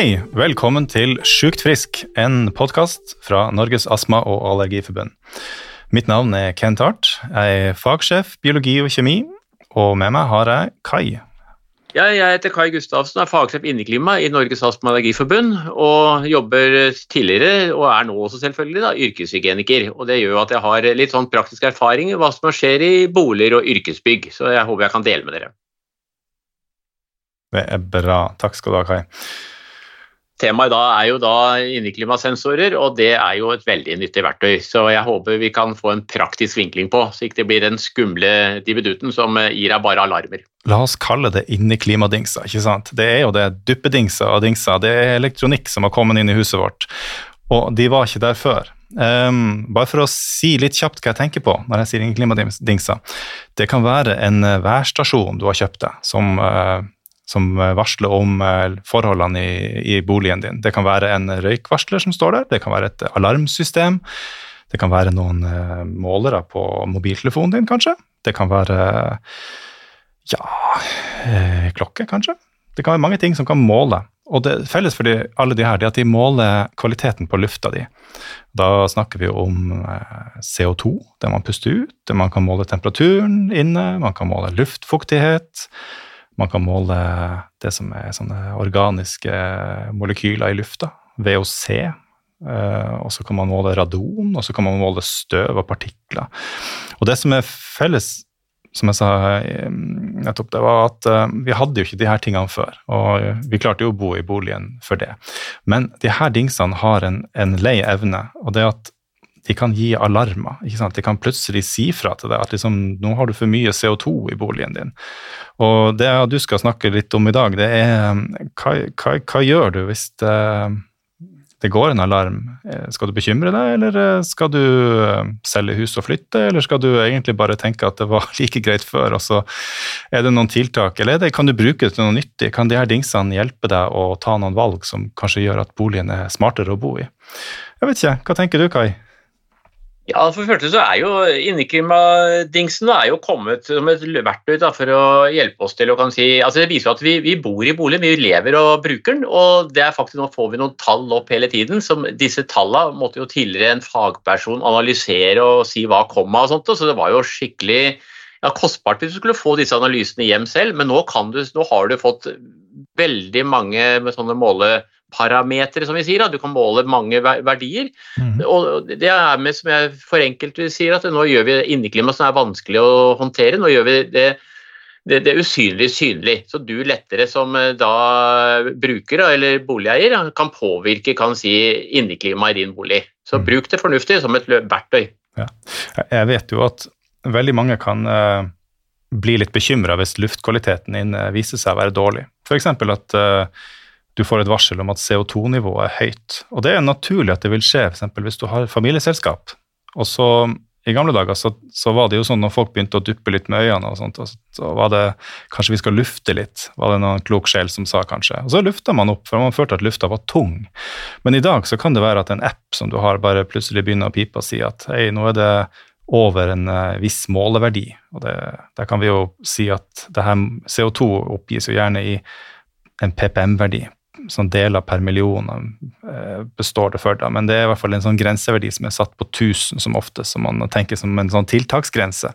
Hei, velkommen til Sjukt frisk, en podkast fra Norges astma- og allergiforbund. Mitt navn er Kent Hart. Jeg er fagsjef biologi og kjemi, og med meg har jeg Kai. Ja, jeg heter Kai Gustavsen, er fagsjef inneklima i Norges astma- og allergiforbund. Og jobber tidligere, og er nå også selvfølgelig, da, yrkeshygieniker. Og det gjør at jeg har litt sånn praktisk erfaring i hva som skjer i boliger og yrkesbygg. Så jeg håper jeg kan dele med dere. Det er bra. Takk skal du ha, Kai. Temaet da er jo da inneklimasensorer, og det er jo et veldig nyttig verktøy. Så jeg håper vi kan få en praktisk vinkling på, så ikke det blir den skumle dibiduten som gir deg bare alarmer. La oss kalle det inneklimadingser, ikke sant. Det er jo det duppedingser og dingser. Det er elektronikk som har kommet inn i huset vårt, og de var ikke der før. Um, bare for å si litt kjapt hva jeg tenker på når jeg sier inneklimadingser. Det kan være en værstasjon du har kjøpt deg, som uh, som varsler om forholdene i, i, boligen din. Det kan være en røykvarsler som står der, det kan være et alarmsystem. Det kan være noen uh, målere på mobiltelefonen din, kanskje. Det kan være ja, klokke, kanskje. Det kan være mange ting som kan måle. Og det felles for de, alle de her, er at de måler kvaliteten på lufta di. Da snakker vi om uh, CO2, det man puster ut. Det man kan måle temperaturen inne, man kan måle luftfuktighet. Man kan måle det som er sånne organiske molekyler i lufta, VOC. Uh, og så kan man måle radon, og så kan man måle støv og partikler. Og det som er felles, som jeg sa nettopp, det var at uh, vi hadde jo ikke de her tingene før. Og vi klarte jo å bo i boligen for det. Men de her dingsene har en, en lei evne, og det at de kan gi alarmer. ikke sant? De kan plutselig si fra til deg at liksom, nå har du for mye CO2 i boligen din. Og det du skal snakke litt om i dag, det er hva, hva, hva gjør du hvis det, det, går en alarm? Skal du bekymre deg, eller skal du selge hus og flytte, eller skal du egentlig bare tenke at det var like greit før, og så er det noen tiltak, eller det, kan du bruke det til noe nyttig? Kan de her dingsene hjelpe deg å ta noen valg som kanskje gjør at boligen er smartere å bo i? Jeg vet ikke, hva tenker du, Kai? Ja, for det første så er jo Inneklimadingsen er jo kommet som et verktøy da, for å hjelpe oss til å kan si altså Det viser at vi, vi, bor i boligen, vi lever og bruker den. og det er faktisk Nå får vi noen tall opp hele tiden. som Disse tallene måtte jo tidligere en fagperson analysere og si hva komma og sånt. Så det var jo skikkelig ja, kostbart hvis du skulle få disse analysene hjem selv, men nå, du, nå har du fått veldig mange med sånne måle parametere, som vi sier. Da. Du kan måle mange verdier. Mm. Og det er med, som jeg forenkelt sier, at nå gjør vi inneklima som er vanskelig å håndtere. Nå gjør vi det, det, det usynlige synlig. Så du lettere som eh, da bruker eller boligeier kan påvirke kan si, inneklimaet i din bolig. Så mm. bruk det fornuftig som et verktøy. Ja. Jeg vet jo at veldig mange kan uh, bli litt bekymra hvis luftkvaliteten din viser seg å være dårlig. F.eks. at uh, du får et varsel om at CO2-nivået er høyt. Og det er naturlig at det vil skje, f.eks. hvis du har familieselskap. Og så i gamle dager så, så, var det jo sånn når folk begynte å duppe litt med øynene, og sånt, og så var det kanskje vi skal lufte litt, var det noen klok sjel som sa kanskje. Og så lufta man opp, for man følte at lufta var tung. Men i dag så kan det være at en app som du har, bare plutselig begynner å pipe og si at hei, nå er det over en uh, viss måleverdi. Og det, der kan vi jo si at det her CO2 oppgis jo gjerne i en PPM-verdi, sånn deler per million eh, består det for. Da. Men det er i hvert fall en sånn grenseverdi som er satt på 1000 som ofte, som man tenker som en sånn tiltaksgrense.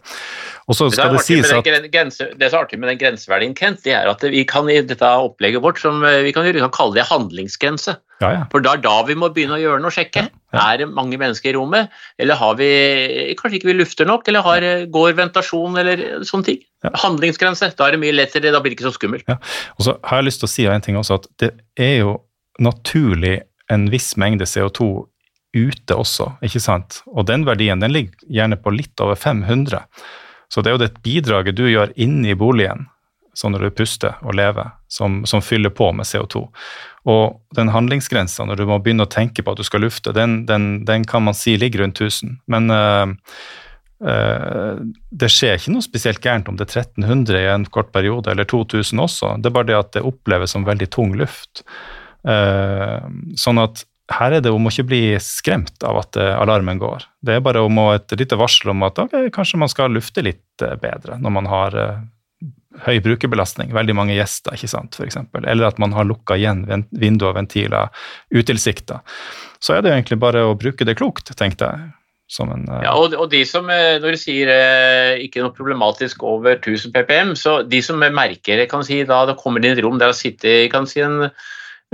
Og så skal det, det sies at grense, Det som er artig med den grenseverdien, Kent, det er at vi kan i dette opplegget vårt som eh, vi kan, vi kan kalle det handlingsgrense. Ja, ja. For da er da vi må begynne å gjøre noe, sjekke. Ja, er det mange mennesker i rommet, eller har vi kanskje ikke vi lufter nok, eller har, går ventasjon, eller sånne ting. Handlingsgrense. Da er det mye lettere, da blir det ikke så skummelt. Og så har jeg lyst til å si en ting også, at det er jo naturlig en viss mengde CO2 ute også, ikke sant? Og den verdien den ligger gjerne på litt over 500. Så det er jo det bidraget du gjør inne i boligen, sånn når du puster og lever, som, som fyller på med CO2. Og den handlingsgrensa når du må begynne å tenke på at du skal lufte, den, den, den kan man si ligger rundt 1000. Men øh, øh, det skjer ikke noe spesielt gærent om det er 1300 i en kort periode, eller 2000 også. Det er bare det at det oppleves som veldig tung luft. Uh, sånn at her er det om å ikke bli skremt av at alarmen går. Det er bare om å et lite varsel om at okay, kanskje man skal lufte litt bedre når man har høy brukerbelastning, veldig mange gjester, ikke sant, eksempel. Eller at man har lukka igjen vinduer ventiler utilsikta. Så er det egentlig bare å bruke det klokt, tenkte jeg. En, uh... ja, og, og, de som, eh, Når du sier eh, ikke noe problematisk over 1000 ppm, så de som merker kan si, da det kommer inn i et rom der det sitter kan si, en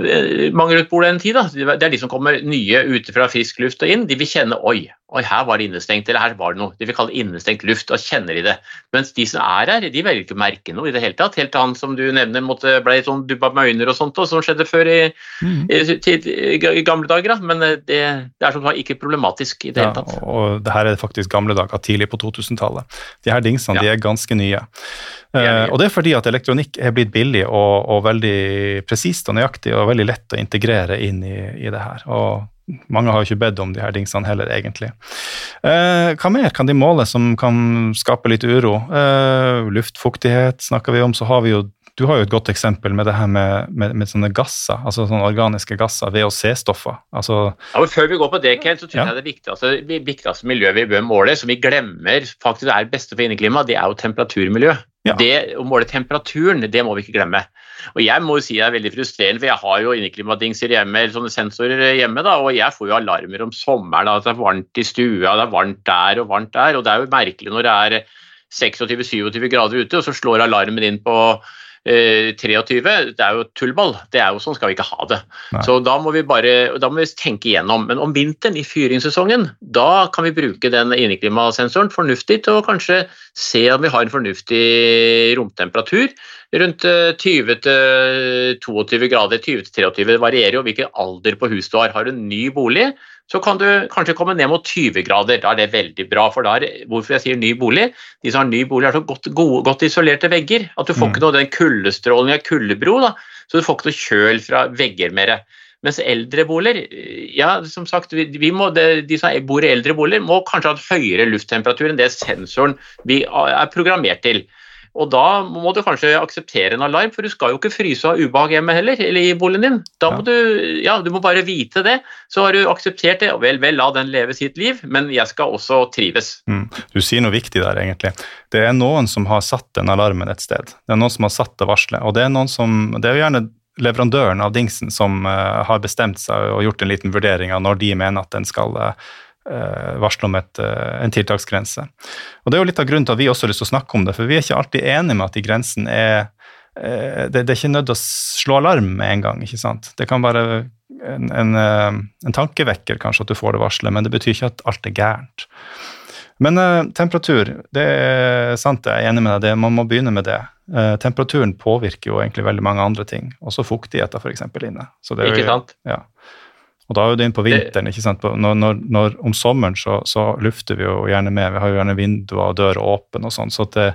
Eh, mange rundt bordet en tid. Da. Det er de som kommer nye ute fra frisk luft og inn. De vil kjenne oi, oi, her var det innestengt, eller her var det noe. De vil kalle det innestengt luft, og kjenner de det. Mens de som er her, de velger ikke å merke noe i det hele tatt. Helt til han som du nevner måtte ble sånn dubba med øyne og sånt, og som skjedde før i, mm. i, i, i, gamle dager. Da. Men eh, det, det er som sagt ikke problematisk i det ja, hele tatt. Og det her er faktisk gamle dager, tidlig på 2000-tallet. De her dingsene ja. de er ganske nye. Uh, og det er fordi at elektronikk er blitt billig og, og veldig presist og nøyaktig og veldig lett å integrere inn i, i det her. Og mange har jo ikke bedt om de her dingsene heller, egentlig. Eh, hva mer kan de måle som kan skape litt uro? Eh, luftfuktighet snakker vi om, så har vi jo du har jo et godt eksempel med det her med, med, med sånne gasser, altså sånne organiske gasser, VOC-stoffer. Altså, ja, før vi går på det, Ken, så tror ja. jeg det viktigste, det viktigste miljøet vi bør måle, som vi glemmer faktisk er beste for inneklimaet, det er jo temperaturmiljø. Ja. Det Å måle temperaturen, det må vi ikke glemme. Og Jeg må jo si det er veldig frustrerende, for jeg har jo inneklimadingser hjemme, eller sånne sensorer hjemme, da, og jeg får jo alarmer om sommeren. At det er varmt i stua, det er varmt der og varmt der. og Det er jo merkelig når det er 26-27 grader ute, og så slår alarmen inn på 23, eh, det er jo tullball. Det er jo sånn skal vi ikke ha det. Nei. Så da må vi bare da må vi tenke igjennom. Men om vinteren, i fyringssesongen, da kan vi bruke den inneklimasensoren fornuftig til å kanskje se om vi har en fornuftig romtemperatur. Rundt 20-22 grader, 20-23. Det varierer jo hvilken alder på huset du har. Har du en ny bolig, så kan du kanskje komme ned mot 20 grader. Da er det veldig bra. for da er, Hvorfor jeg sier ny bolig? De som har ny bolig, har så godt, gode, godt isolerte vegger at du får mm. ikke noe den av kuldebro, da, så du får ikke noe kjøl fra vegger mer. Mens eldre boliger, ja, som sagt, vi må, de som bor i eldre boliger, må kanskje ha et høyere lufttemperatur enn det sensoren vi er programmert til. Og da må du kanskje akseptere en alarm, for du skal jo ikke fryse av ubehag hjemme heller, eller i boligen din. Da må ja. du, ja, du må bare vite det. Så har du akseptert det, og vel, vel, la den leve sitt liv, men jeg skal også trives. Mm. Du sier noe viktig der, egentlig. Det er noen som har satt den alarmen et sted. Det er noen som har satt det varselet, og det er noen som Det er jo gjerne leverandøren av dingsen som uh, har bestemt seg og gjort en liten vurdering av når de mener at den skal uh, varsle om et, eh, en tiltaksgrense. Og Det er jo litt av grunnen til at vi også har lyst til å snakke om det, for vi er ikke alltid enige med at de grensene er eh, det, det, er ikke nødt til å slå alarm med en gang. ikke sant? Det kan være en, en, en tankevekker kanskje at du får det varselet, men det betyr ikke at alt er gærent. Men eh, temperatur, det er sant, jeg er enig med deg, det, man må begynne med det. Eh, temperaturen påvirker jo egentlig veldig mange andre ting, også fuktigheten f.eks. inne. Så det er ikke sant? Ja. Og da er jo det inn på vinteren. ikke sant? Når, når, når, om sommeren så, så, lufter vi jo gjerne med. Vi har jo gjerne vinduer og dører åpne og sånn, så at det,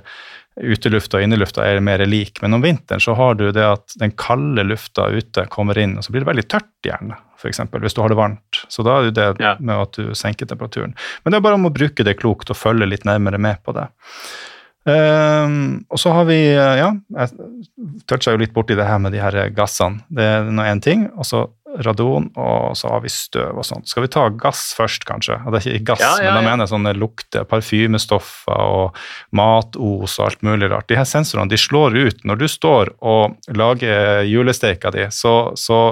utelufta og innelufta er mer lik. Men om vinteren så har du det at den kalde lufta ute kommer inn, og så blir det veldig tørt gjerne, f.eks. hvis du har det varmt. Så da er det det med at du senker temperaturen. Men det er bare om å bruke det klokt og følge litt nærmere med på det. Um, og så har vi Ja, jeg toucha jo litt borti det her med de her gassene. Det er nå én ting. Og så radon, og så har vi støv og sånt. Skal vi ta gass først, kanskje? Det er ikke gass, ja, ja, ja. men da mener jeg sånne lukter, parfymestoffer og matos og alt mulig rart. De her sensorene de slår ut. Når du står og lager julesteika di, så, så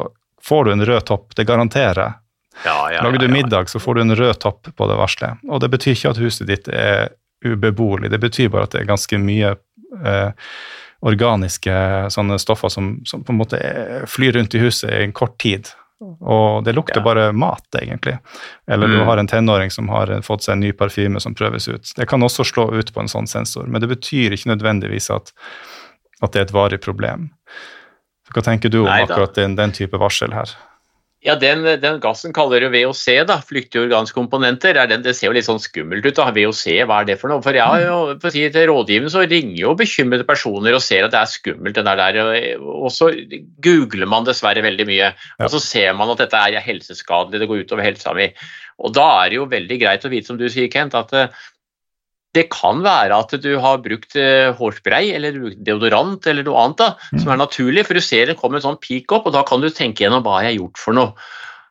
får du en rød topp. Det garanterer Lager du middag, så får du en rød topp på det varselet. Og det betyr ikke at huset ditt er ubeboelig, det betyr bare at det er ganske mye eh, organiske sånne stoffer som, som, på en måte flyr rundt i huset i en kort tid. Og det lukter ja. bare mat, egentlig. Eller mm. du har en tenåring som har fått seg en ny parfyme som prøves ut. Det kan også slå ut på en sånn sensor, men det betyr ikke nødvendigvis at, at det er et varig problem. Hva tenker du om akkurat den, den type varsel her? Ja, den, den, gassen kaller du VOC, da, flyktige organiske komponenter. Den, det ser jo litt sånn skummelt ut. da, VOC, hva er det for noe? For jeg har jo, for å si Til rådgiveren så ringer jo bekymrede personer og ser at det er skummelt. den der, Og så googler man dessverre veldig mye. Og så ser man at dette er helseskadelig, det går utover helsa mi. Og da er det jo veldig greit å vite, som du sier, Kent, at det kan være at du har brukt eh, hårspray eller deodorant eller noe annet da, mm. som er naturlig, for du ser det kommer en sånn peak opp, og da kan du tenke gjennom hva jeg har gjort for noe.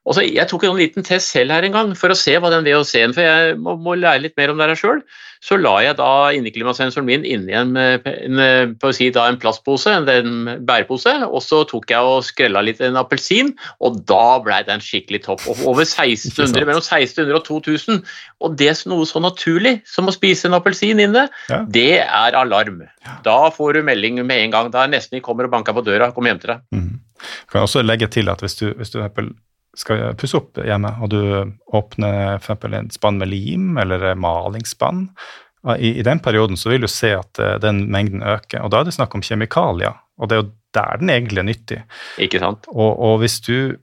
Og så, jeg tok en liten test selv her en gang for å se hva den VHC-en For jeg må, må, lære litt mer om det her sjøl. Så la jeg da inneklimasensoren min inni en, en, en, si en plastpose, en, en, bærepose, og så tok jeg og skrella litt en appelsin, og da blei den skikkelig topp. Over 1600, mellom 1600 og 2000. Og det er noe så naturlig som å spise en appelsin inne, ja. det er alarm. Da får du melding med en gang. Da er nesten de kommer og banker på døra. Kom hjem til deg. Mm. Jeg kan også legge til at hvis du, hvis du skal pusse opp hjemme, og du åpner f.eks. en spann med lim eller malingsspann, i, i, den perioden så vil du se at uh, den mengden øker. Og da er det snakk om kjemikalier, og det er jo der den egentlig er nyttig. Ikke sant? Og, og hvis, du,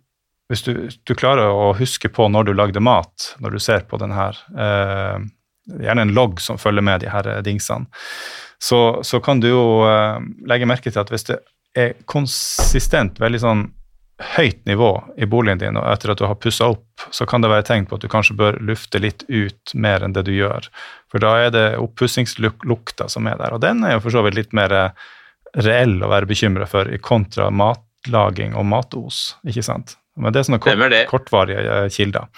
hvis du, du, klarer å huske på når du lagde mat, når du ser på den her eh, Gjerne en logg som følger med de her dingsene. Så, så kan du jo eh, legge merke til at hvis det er konsistent, veldig sånn høyt nivå i boligen din, og etter at du har pussa opp, så kan det være tegn på at du kanskje bør lufte litt ut mer enn det du gjør. For da er det oppussingslukta som er der, og den er jo for så vidt litt mer reell å være bekymra for, i kontra matlaging og matos, ikke sant. Men det er sånne kort, kortvarige kilder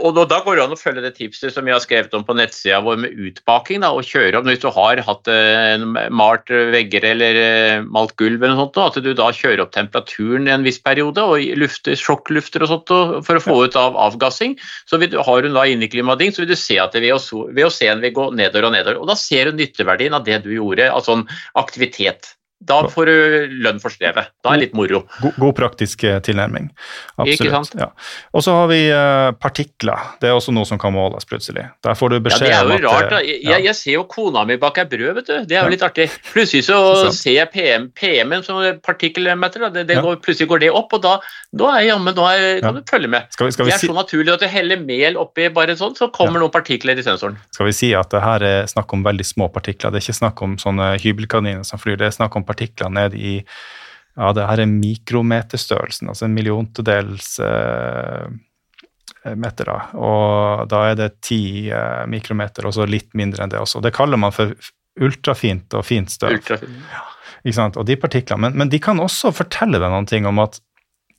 og da går det an å følge det tipset som jeg har skrevet om på nettsida vår med utbaking. Da, og kjøre om Hvis du har hatt eh, en malt vegger eller eh, malt gulv, eller noe sånt, at du da kjører opp temperaturen i en viss periode og lufter, sjokklufter og sånt for å få ut av avgassing. Så du, har du da inneklimading, så vil du se at VOC-en vil gå nedover og nedover. Og da ser du nytteverdien av det du gjorde av sånn aktivitet. Da får du lønn for strevet. Da er det litt moro. God, god praktisk eh, tilnærming. Absolutt. Ja. Og så har vi uh, partikler. Det er også noe som kan måles plutselig. Der får du beskjed om at ja, Det er jo rart. Da. Eh, jeg, ja. jeg, ser jo kona mi bake brød, vet du. Det er jo litt artig. Plutselig så ser jeg PM, PM-en som partikkelmeter. Det, det går, plutselig går det opp, og da, da er jammen Nå er, kan du følge med. Skal vi, skal vi det er så naturlig at du heller mel oppi bare sånn, så kommer noen partikler i sensoren. Skal vi si at det her er snakk om veldig små partikler. Det er ikke snakk om sånne hybelkaniner som flyr. Det er snakk om partikler ned i ja, det her er mikrometerstørrelsen, altså en milliontedels eh, meter. Da. Og da er det ti eh, mikrometer, og så litt mindre enn det også. Det kaller man for ultrafint og fint støv. Ultrafint. Ja, ikke sant? Og de partiklene, men, men, de kan også fortelle deg noen ting om at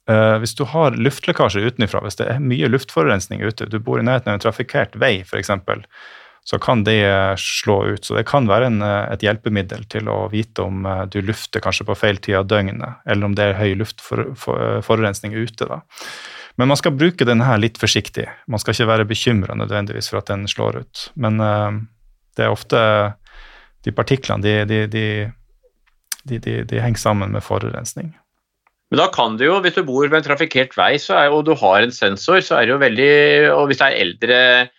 eh, hvis du har luftlekkasje utenfra, hvis det er mye luftforurensning ute, du bor i nærheten av en trafikkert vei f.eks., så kan det eh, slå ut. Så det kan være en, eh, et hjelpemiddel til å vite om eh, du lufter kanskje på feil tid av døgnet, eller om det er høy luftforurensning ute. da. Men man skal bruke denne litt forsiktig. Man skal ikke være bekymra nødvendigvis for at den slår ut. Men uh, det er ofte De partiklene de, de, de, henger sammen med forurensning. Men da kan du jo, hvis du bor ved en trafikkert vei er, og du har en sensor, så er det jo veldig Og hvis det er eldre Eh,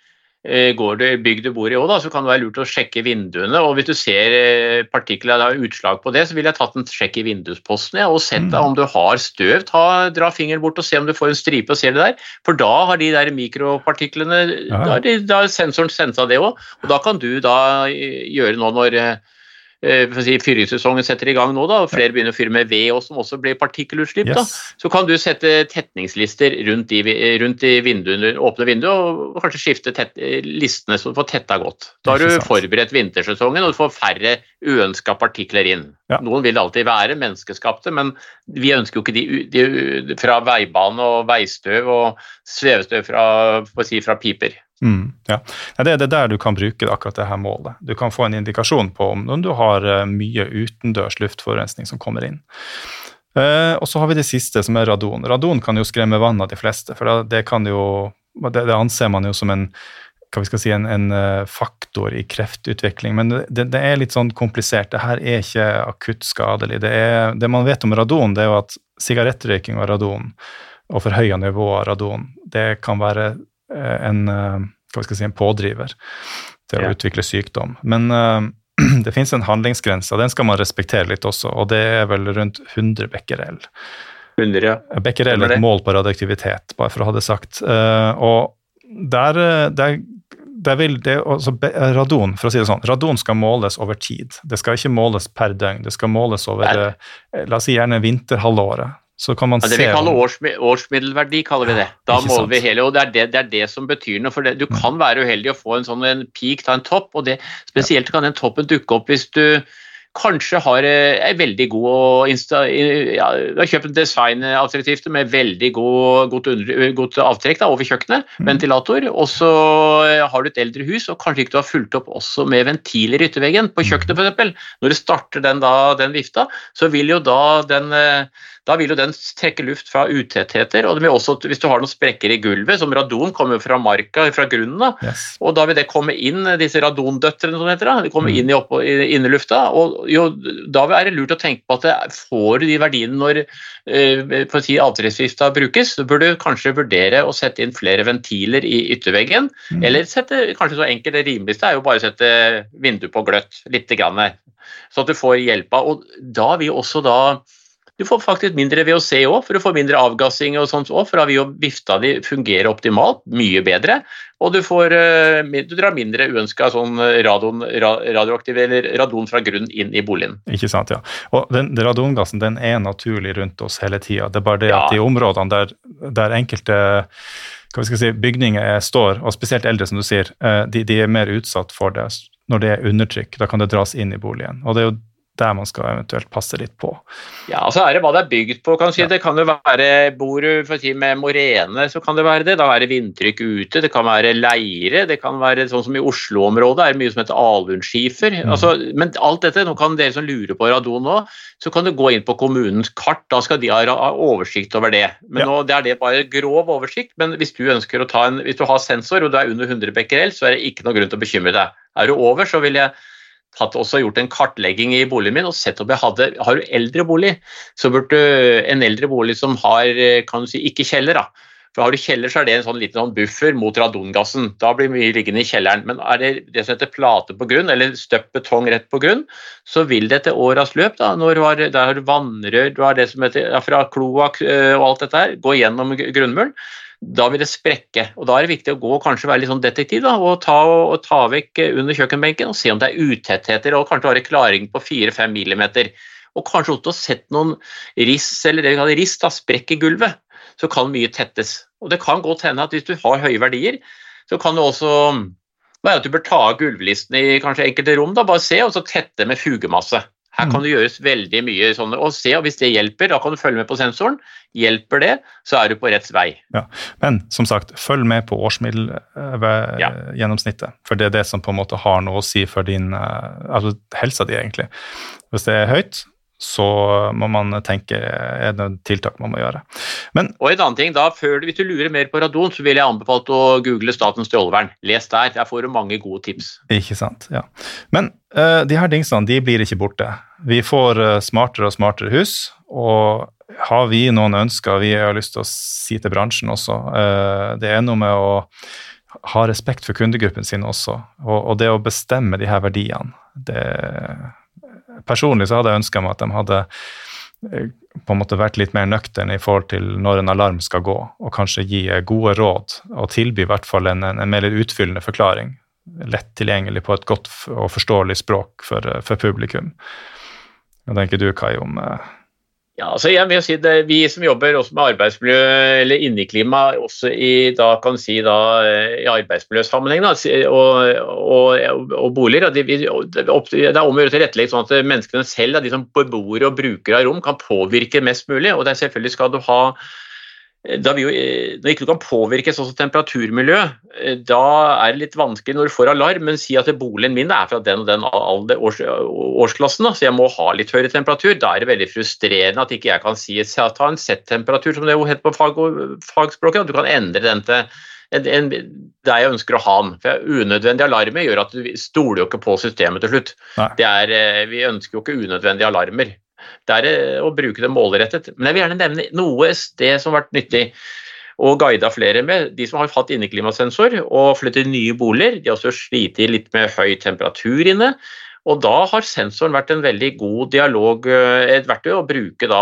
går det bygg du bor i òg, så kan det være lurt å sjekke vinduene. og Hvis du ser eh, partikler har utslag på det, så ville jeg tatt en sjekk i vindusposten ja, og sett mm. om du har støv. Ta, dra fingeren bort og se om du får en stripe og ser det der. For da har de der mikropartiklene ja. Da har sensoren sensa det òg. Og da kan du da eh, gjøre nå når Eh, si, fyringssesongen setter i gang nå, da, og flere begynner å fyre med ved, også, som også blir partikkelutslipp, yes. da, så kan du sette tetningslister rundt de, rundt de vinduene, åpne vinduer, og kanskje skifte tett, listene så du får tetta godt. Da har du forberedt vintersesongen, og du får færre uønska partikler inn. Ja. Noen vil alltid være menneskeskapte, men vi ønsker jo ikke de, de fra veibane og veistøv og svevestøv fra, si, fra piper. Mm, ja. Det er det der du kan bruke akkurat det her målet. Du kan få en indikasjon på om du har eh, mye utendørs luftforurensning som kommer inn. Uh, og så har vi det siste, som er radon. Radon kan jo skremme vann av de fleste, for det, jo, det, anser man jo som en si, en, en eh, faktor i kreftutvikling. Men det, det, er litt sånn komplisert. Det her er ikke akutt skadelig. Det, er, det man vet om radon, det er jo at sigarettrøyking av radon og forhøya nivå av radon, det kan være en hva skal jeg si, en pådriver til å ja. utvikle sykdom. Men uh, det finnes en handlingsgrense, og den skal man respektere litt også, og det er vel rundt 100 becquerel. 100, ja. Becquerel er et mål på radioaktivitet, bare for å ha det sagt. Og der, der, der vil det, altså radon, for å si det sånn, radon skal måles over tid. Det skal ikke måles per døgn. Det skal måles over, la oss si gjerne vinterhalvåret. Så kan man ja, det vi kaller års, årsmiddelverdi, kaller vi det. Da måler vi hele, og det er det, det er det, som betyr noe. for det. Du mm. kan være uheldig å få en sånn en peak, ta en topp, og det, spesielt kan den toppen dukke opp hvis du kanskje har eh, er veldig god ja, Du har kjøpt en designalternativ med veldig god, godt, under, godt, avtrekk da, over kjøkkenet, mm. ventilator, og så eh, har du et eldre hus og kanskje ikke du har fulgt opp også med ventiler i ytterveggen på kjøkkenet f.eks. Når du starter den, da, den vifta, så vil jo da den eh, da vil jo den trekke luft fra utettheter. og også, Hvis du har noen sprekker i gulvet, som radon kommer fra marka, fra grunnen, da, yes. og da vil det komme inn, disse radondøtrene som heter, da, de kommer mm. inn i, opp, i innelufta. og jo, Da er det lurt å tenke på at det, får de verdiene når eh, si, avtrekksvifta brukes, du kanskje vurdere å sette inn flere ventiler i ytterveggen, mm. eller sette, kanskje så enkelt det rimeligste er jo bare å sette vinduet på gløtt litt, grann, så at du får hjelpa. og Da vil også da du får faktisk mindre VOC òg, for du får mindre avgassing og sånt òg, for da vil jo vifta di fungere optimalt, mye bedre. Og du, får, eh, du drar mindre uønska sånn radon, radioaktiv eller radon fra grunn inn i boligen. Ikke sant, ja. Og den, den radongassen den er naturlig rundt oss hele tida. Det er bare det ja. at i områdene der, der enkelte hva vi skal si, bygninger står, og spesielt eldre, som du sier, eh, de, de er mer utsatt for det når det er undertrykk. Da kan det dras inn i boligen. Og det er jo der man skal eventuelt passe litt på. Ja, altså så er det hva det er bygd på. kan du si. Ja. Det kan jo være Bor du si, med morene, så kan det være det. Da er det vindtrykk ute. Det kan være leire. Det kan være sånn som i Oslo-området er det mye som heter alunskifer. Mm. Altså, men alt dette, nå kan dere som lurer på radon nå, så kan du gå inn på kommunens kart. Da skal de ha oversikt over det. Men ja. nå det er det bare grov oversikt. Men hvis du ønsker å ta en, hvis du har sensor og du er under 100 becquerel, så er det ikke noe grunn til å bekymre deg. Er du over, så vil jeg hatt også gjort en kartlegging i boligen min og sett om jeg hadde Har du eldre bolig, så burde en eldre bolig som har kan du si, ikke kjeller, da. For Har du kjeller, så er det en sånn liten sånn buffer mot radongassen. Da blir vi liggende i kjelleren. Men er det det som heter plate på grunn, eller støpt betong rett på grunn, så vil det etter åras løp, da, når du har, der har du vannrør, du har det som heter ja, fra kloakk øh, og alt dette her, gå gjennom grunnmuren, da vil det sprekke. og Da er det viktig å gå og kanskje være litt sånn detektiv da, og ta, og ta vekk under kjøkkenbenken og se om det er utettheter og kanskje være klaring på 4-5 millimeter. Og kanskje også sett noen riss eller det vi kaller riss, da, sprekk i gulvet, så kan mye tettes. Og Det kan godt hende at hvis du har høye verdier, så kan det også være at du bør ta av gulvlisten i kanskje enkelte rom. da, Bare se, og så tette med fugemasse. Her kan mm. det gjøres veldig mye sånn, og se, og hvis det hjelper, da kan du følge med på sensoren. Hjelper det, så er du på retts vei. Ja. Men som sagt, følg med på årsmiddelgjennomsnittet. Ja. For det er det som på en måte har noe å si for din, eh, altså helsa di, egentlig. Hvis det er høyt, så må man tenke er det tiltak man må gjøre. Men, og en annen ting, da, før, Hvis du lurer mer på radon, så vil jeg anbefale å google Statens strålevern. Les der, der får du mange gode tips. Ikke sant, ja. Men uh, de her dingsene de blir ikke borte. Vi får uh, smartere og smartere hus. og har vi noen ønsker vi har lyst til å si til bransjen også? Uh, det er noe med å ha respekt for kundegruppen sin også, og, og det å bestemme de her verdiene. det personlig så hadde jeg ønska meg at de hadde eh, på en måte vært litt mer nøkterne i forhold til når en alarm skal gå, og kanskje gi gode råd og tilby i hvert fall en, en, mer utfyllende forklaring. Lett tilgjengelig på et godt og forståelig språk for, for publikum. Hva tenker du, Kai, om eh, ja, altså jeg vil si det, Vi som jobber også med arbeidsmiljø eller inneklima, også i, da, kan si da, i arbeidsmiljøsammenheng da, og, og, og, boliger, det er om å gjøre tilrettelegge sånn at menneskene selv, de som beboere og brukere av rom, kan påvirke mest mulig. og det er selvfølgelig skal du ha da vi jo, eh, når ikke du kan påvirke sånn som temperaturmiljø, eh, da er det litt vanskelig når du får alarm, men si at boligen min er fra den og den alder, års, årsklassen, så jeg må ha litt høyere temperatur. Da er det veldig frustrerende at ikke jeg kan si ta en Z-temperatur, som det jo heter på fag, fagspråket. At du kan endre den til en, en, der jeg ønsker å ha den. For Unødvendige alarmer gjør at du stoler jo ikke på systemet til slutt. Er, eh, vi ønsker jo ikke unødvendige alarmer. Det er å bruke det målrettet. Men jeg vil gjerne nevne noe sted som har vært nyttig og guida flere med. De som har hatt inneklimasensor og flyttet nye boliger, de har også slitt litt med høy temperatur inne. Og da har sensoren vært en veldig god dialog, eh, et verktøy å bruke da,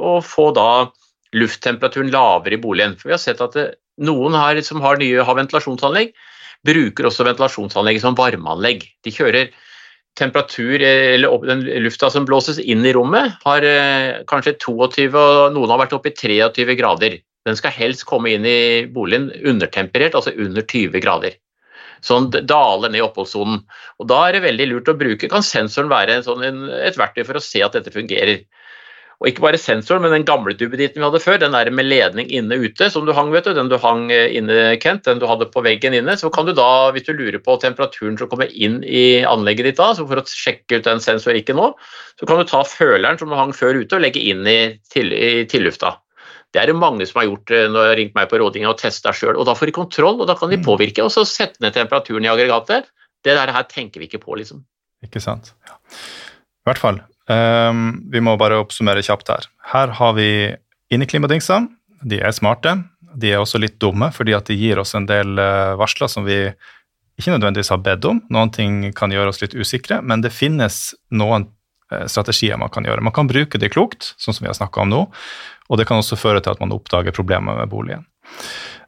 og få da lufttemperaturen lavere i boligen. For vi har sett at det, noen her som har nye har ventilasjonsanlegg, bruker også ventilasjonsanlegget som varmeanlegg. De kjører temperatur, eller den lufta som blåses inn i rommet, har eh, kanskje 22, og noen har vært oppe i 23 grader. Den skal helst komme inn i boligen undertemperert, altså under 20 grader. sånn daler ned i oppholdssonen. Da er det veldig lurt å bruke, kan sensoren være sånn, et verktøy for å se at dette fungerer. Og ikke bare sensoren, men den gamle duppeditten vi hadde før, den der med ledning inne-ute som du hang, vet du, den du hang eh, inne, Kent, den du hadde på veggen inne, så kan du da, hvis du lurer på temperaturen som kommer inn i anlegget ditt da, så for å sjekke ut den sensorikken nå, så kan du ta føleren som du hang før ute og legge inn i, til, i tillufta. Det er det mange som har gjort eh, når de har ringt meg på rådinga og testa sjøl. Og da får de kontroll, og da kan de mm. påvirke og så sette ned temperaturen i aggregatet. Det der her tenker vi ikke på, liksom. Ikke sant. Ja. I hvert fall. Um, vi må bare oppsummere kjapt her. Her har vi inneklimadingser. De er smarte. De er også litt dumme, fordi at de gir oss en del uh, varsler som vi ikke nødvendigvis har bedt om. Noen ting kan gjøre oss litt usikre, men det finnes noen uh, strategier man kan gjøre. Man kan bruke det klokt, sånn som vi har snakka om nå, og det kan også føre til at man oppdager problemer med boligen.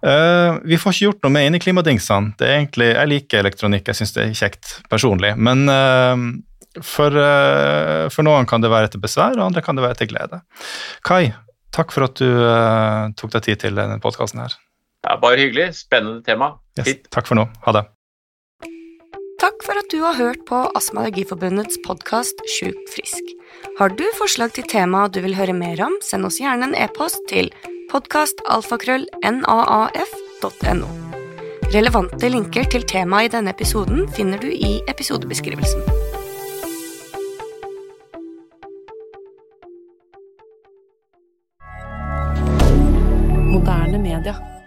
Uh, vi får ikke gjort noe med inneklimadingsene. Jeg liker elektronikk, jeg syns det er kjekt personlig. Men for, eh, for, noen kan det være til besvær, og andre kan det være til glede. Kai, takk for at du uh, tok deg tid til denne podkasten her. Ja, bare hyggelig. Spennende tema. Yes, takk for nå. Ha det. Takk for at du har hørt på Astma- og Allergiforbundets podkast Sjuk frisk. Har du forslag til tema du vil høre mer om, send oss gjerne en e-post til podkastalfakrøll.naaf.no. Relevante linker til temaet i denne episoden finner du i episodebeskrivelsen. Moderne media.